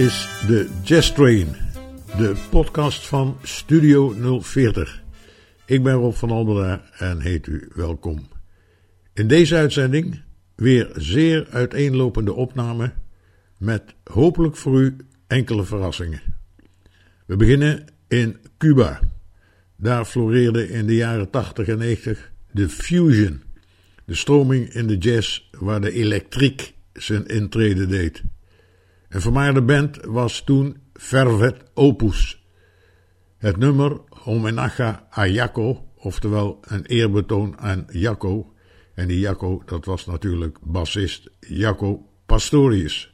Is de Jazz Train, de podcast van Studio 040. Ik ben Rob van Albera en heet u welkom. In deze uitzending weer zeer uiteenlopende opname met hopelijk voor u enkele verrassingen. We beginnen in Cuba. Daar floreerde in de jaren 80 en 90 de fusion, de stroming in de jazz waar de elektriek zijn intrede deed. Een vermaarde band was toen Vervet Opus. Het nummer Homenage a oftewel een eerbetoon aan Jaco. En die Jaco, dat was natuurlijk bassist Jaco Pastorius.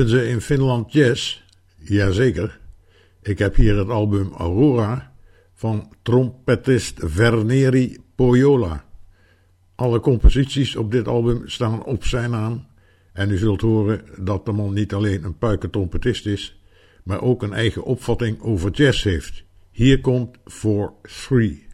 Hebben ze in Finland jazz? Jazeker. Ik heb hier het album Aurora van trompetist Verneri Pojola. Alle composities op dit album staan op zijn naam. En u zult horen dat de man niet alleen een puikentrompetist is, maar ook een eigen opvatting over jazz heeft. Hier komt For Three.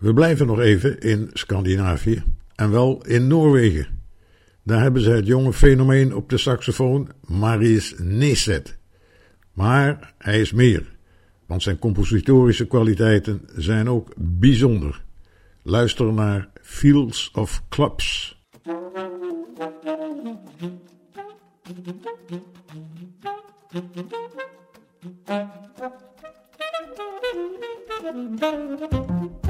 We blijven nog even in Scandinavië en wel in Noorwegen. Daar hebben ze het jonge fenomeen op de saxofoon Marius Neset. Maar hij is meer, want zijn compositorische kwaliteiten zijn ook bijzonder. Luister naar Fields of Clubs.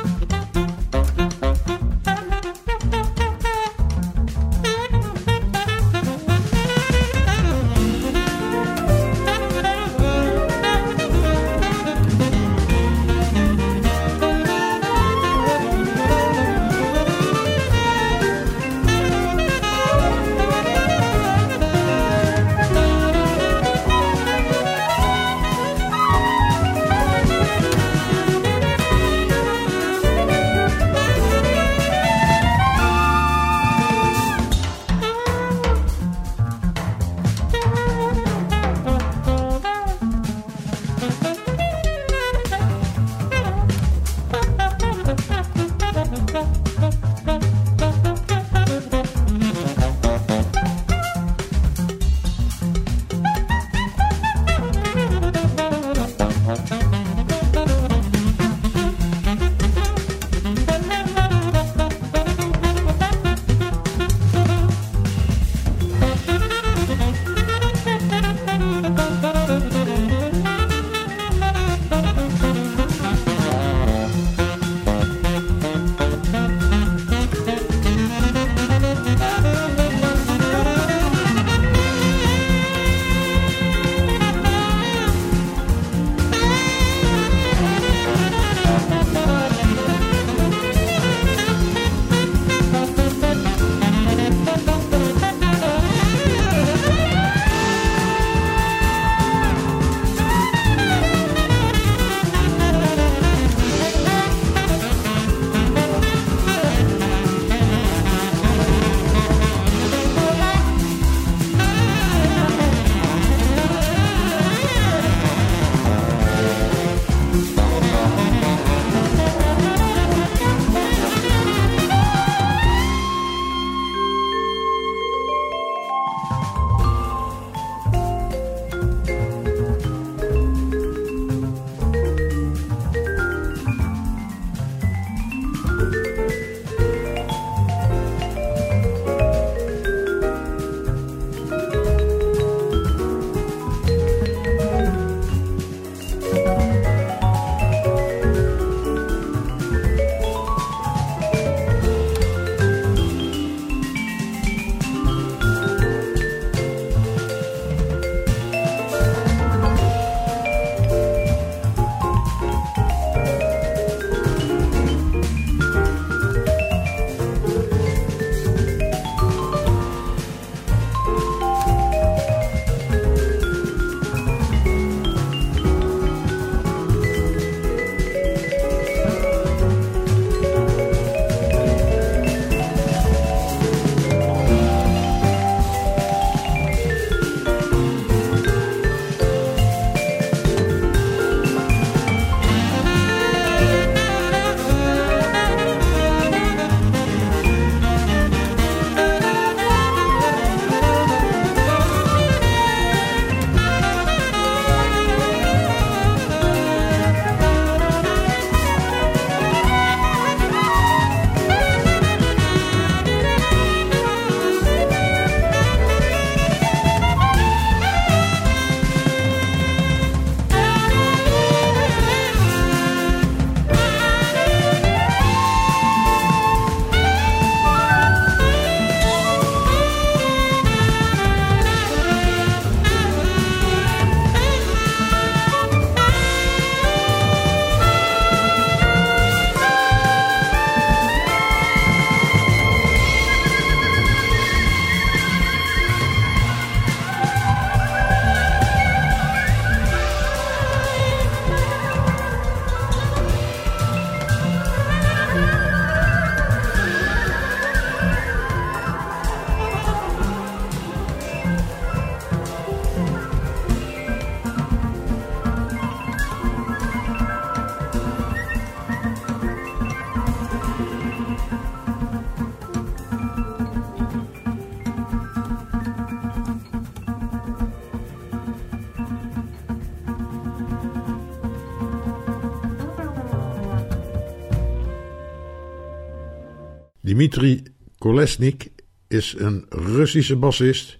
Dimitri Kolesnik is een Russische bassist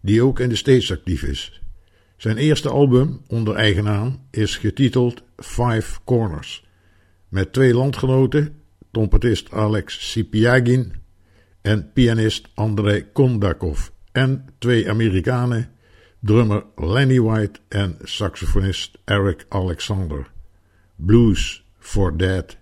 die ook in de States actief is. Zijn eerste album onder eigen naam is getiteld Five Corners, met twee landgenoten, trompetist Alex Sipiagin en pianist Andrei Kondakov, en twee Amerikanen, drummer Lenny White en saxofonist Eric Alexander. Blues for Dead.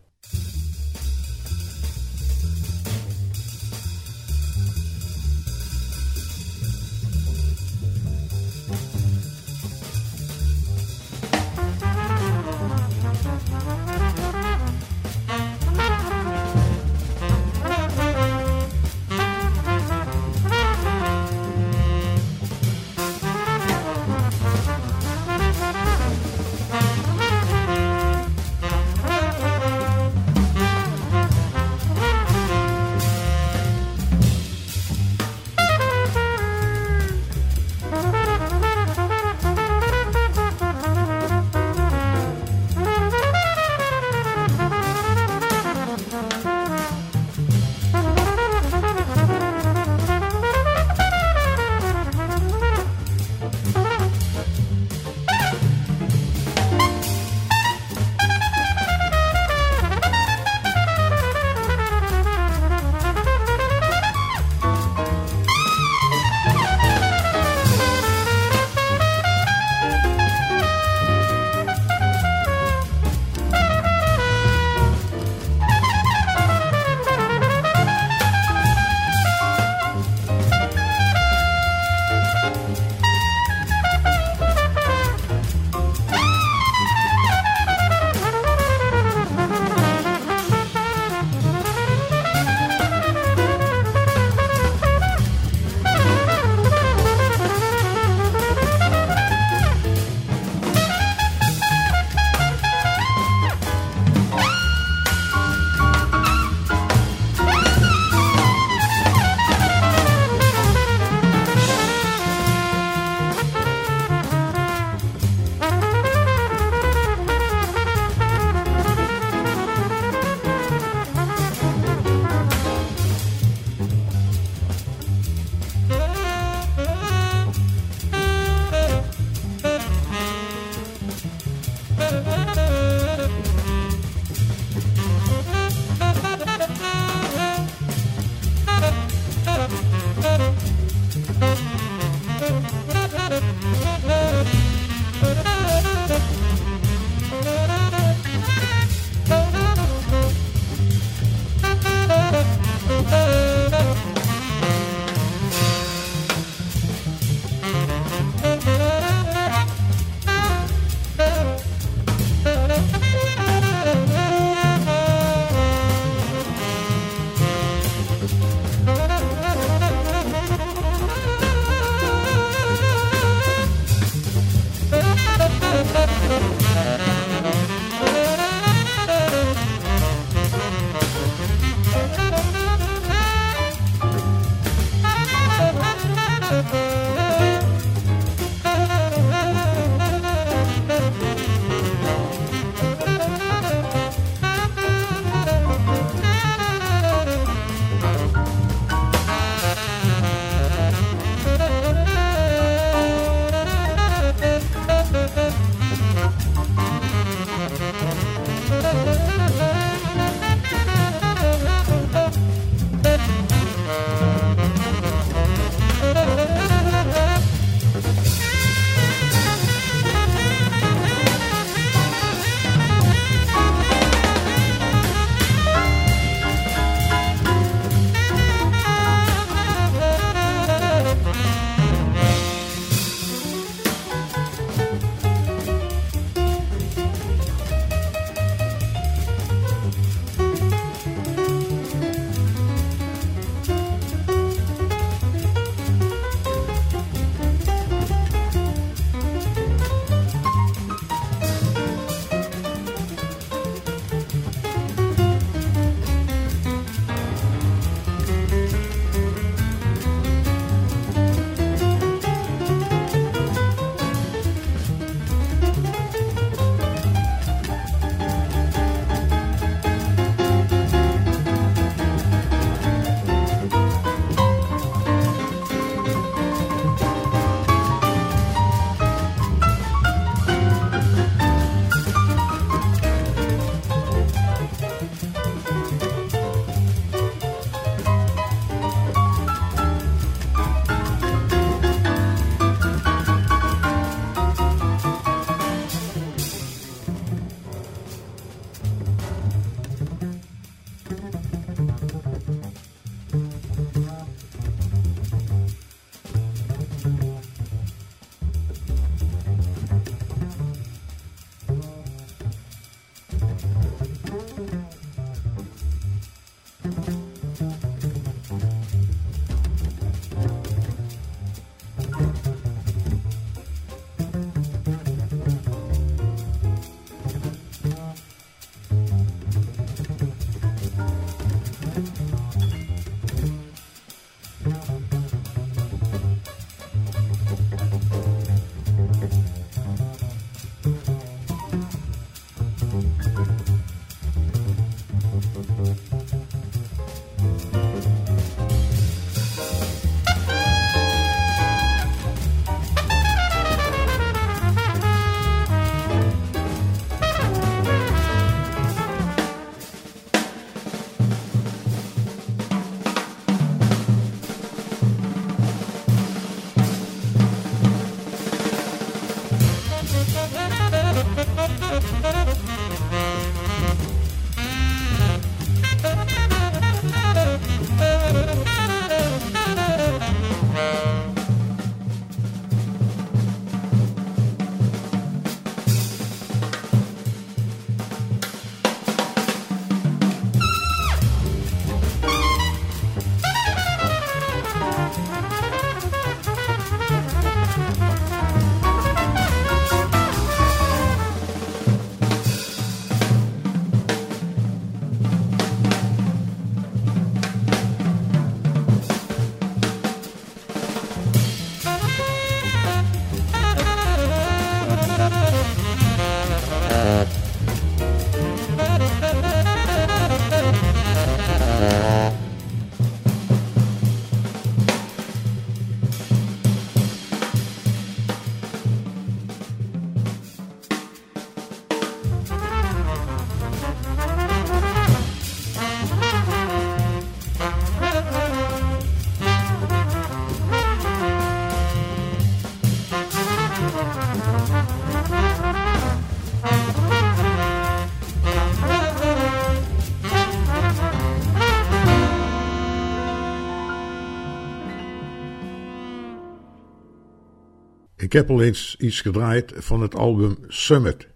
Ik heb al eens iets gedraaid van het album Summit.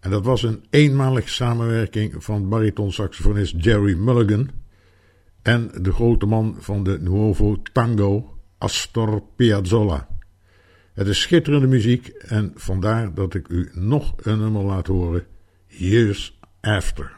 En dat was een eenmalige samenwerking van baritonsaxofonist Jerry Mulligan en de grote man van de Nuovo Tango, Astor Piazzolla. Het is schitterende muziek en vandaar dat ik u nog een nummer laat horen, Years After.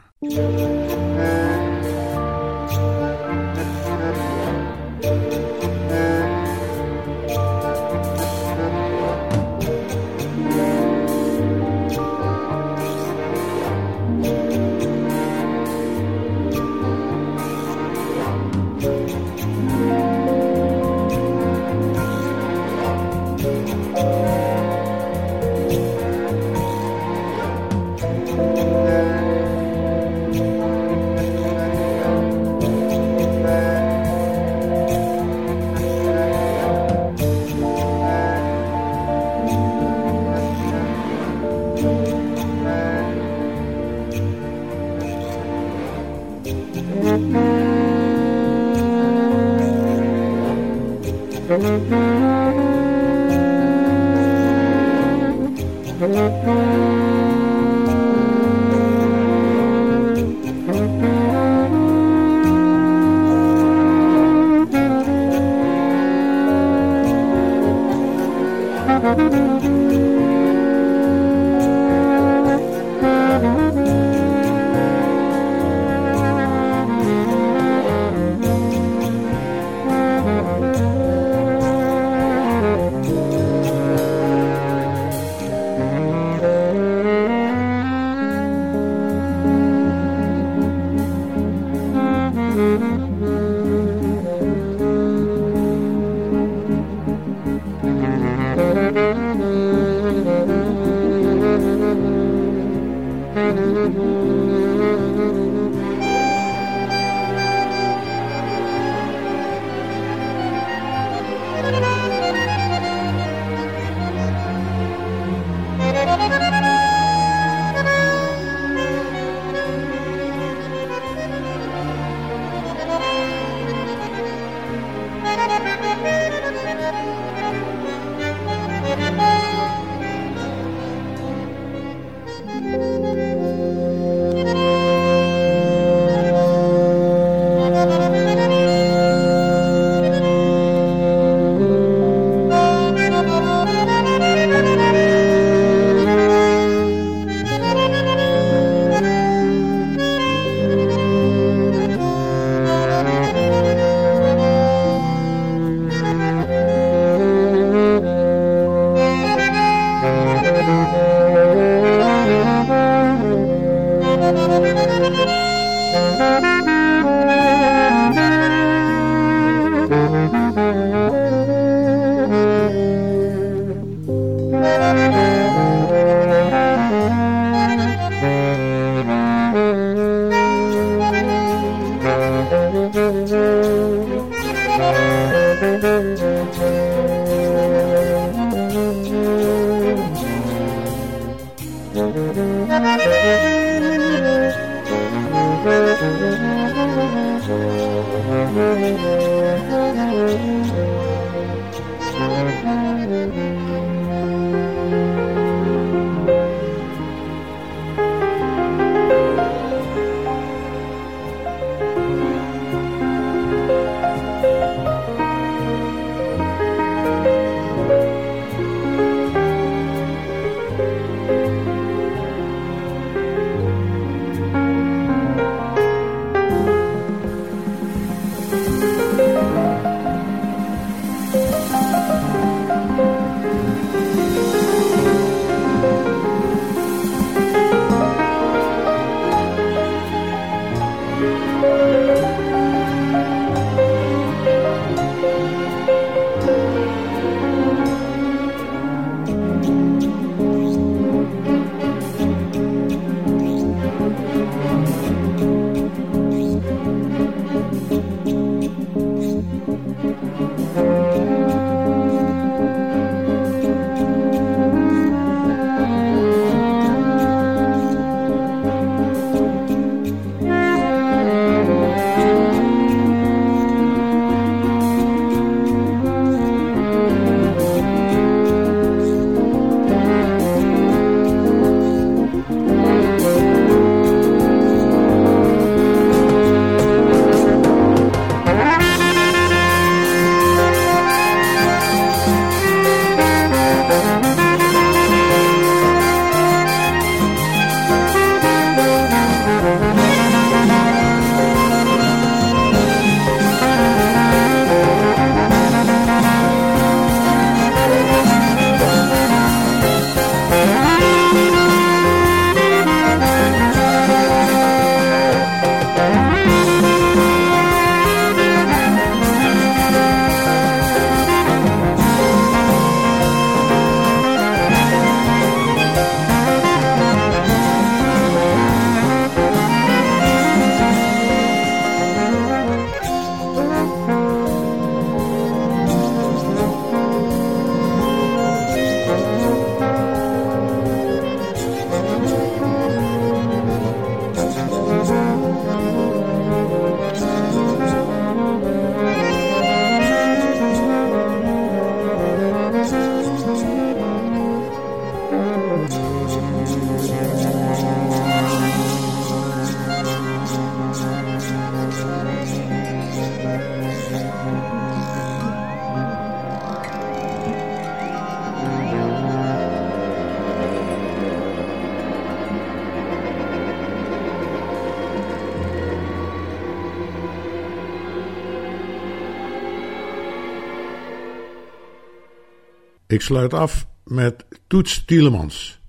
Ik sluit af met Toets Tielemans.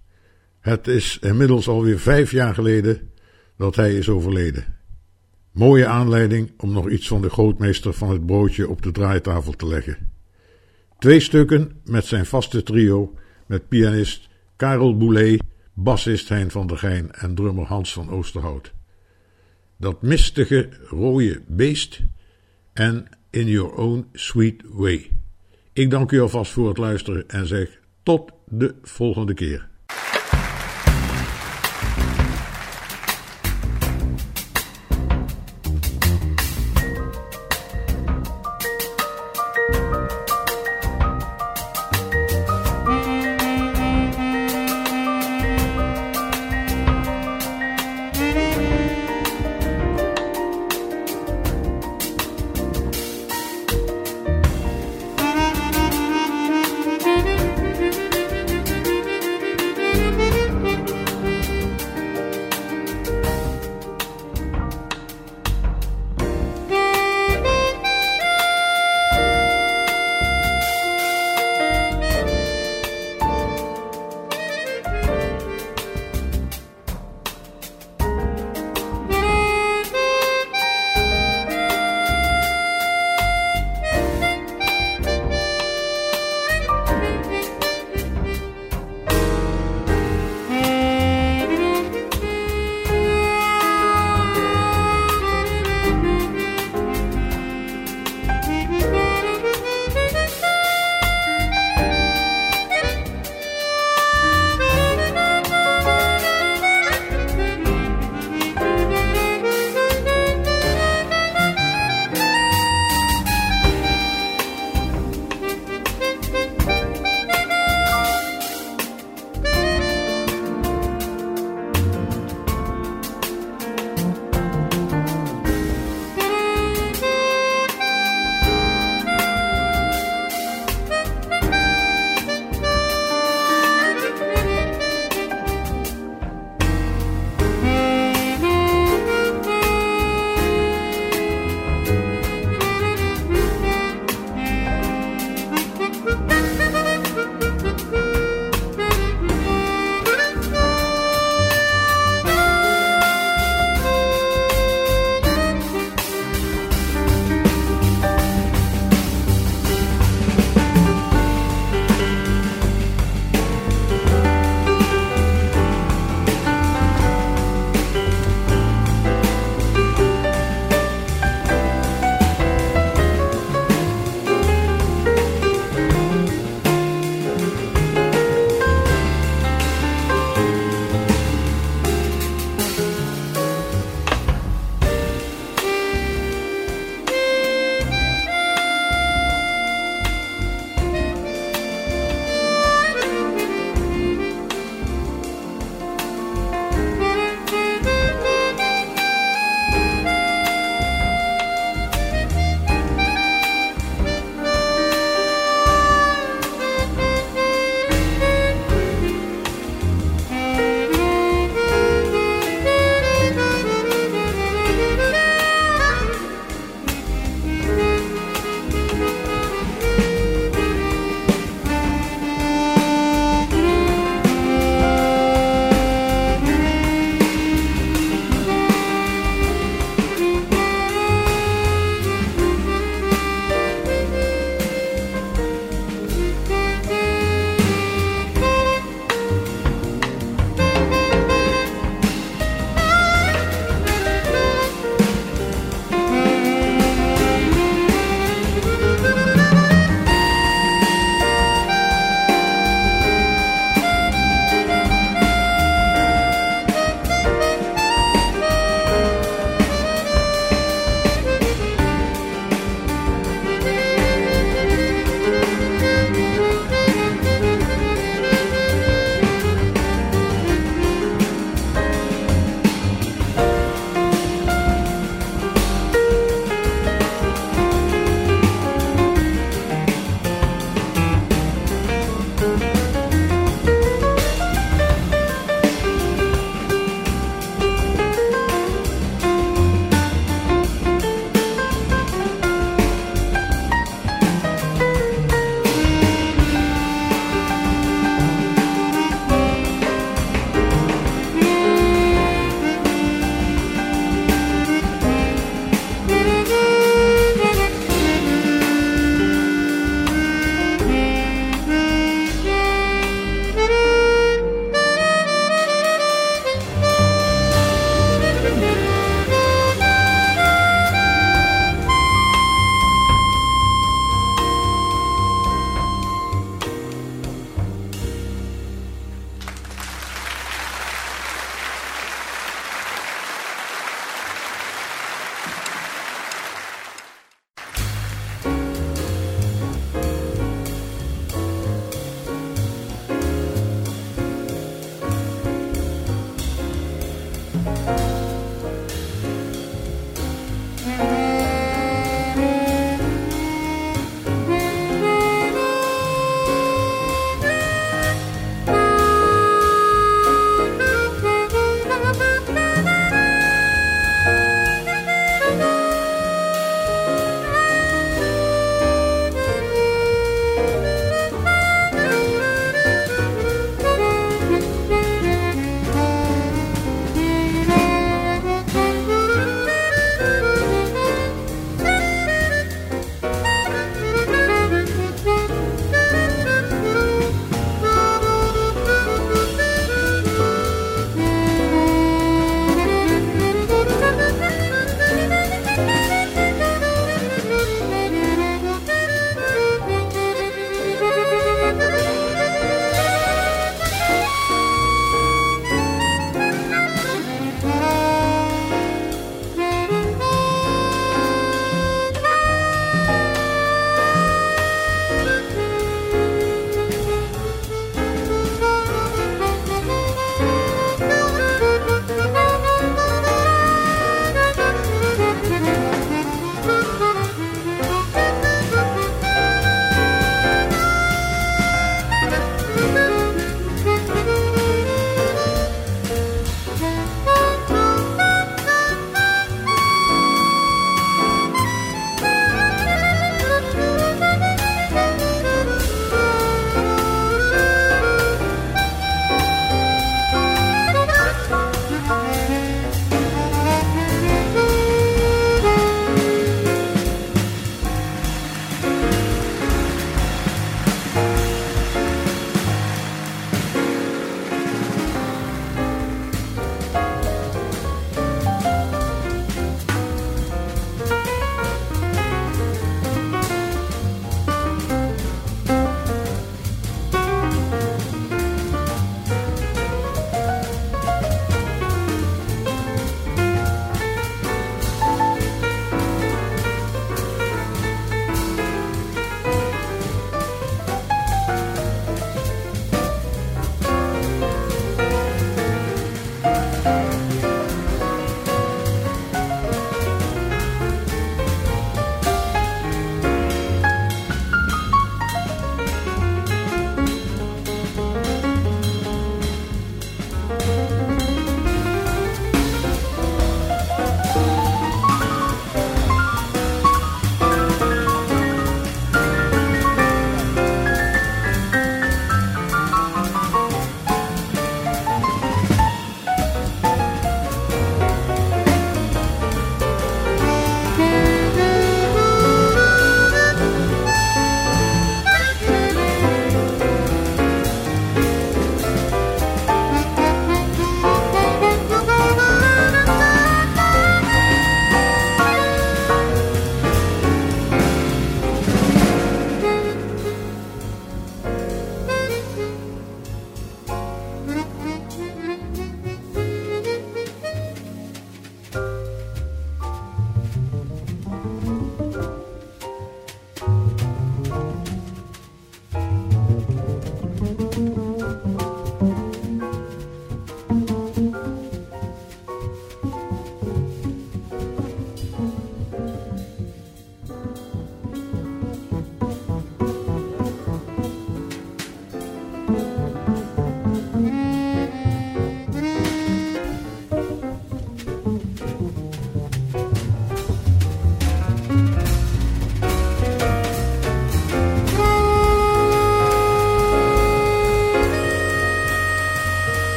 Het is inmiddels alweer vijf jaar geleden dat hij is overleden. Mooie aanleiding om nog iets van de grootmeester van het broodje op de draaitafel te leggen. Twee stukken met zijn vaste trio met pianist Karel Boulet, bassist Hein van der Geijn en drummer Hans van Oosterhout. Dat mistige rode beest en In Your Own Sweet Way. Ik dank u alvast voor het luisteren en zeg tot de volgende keer.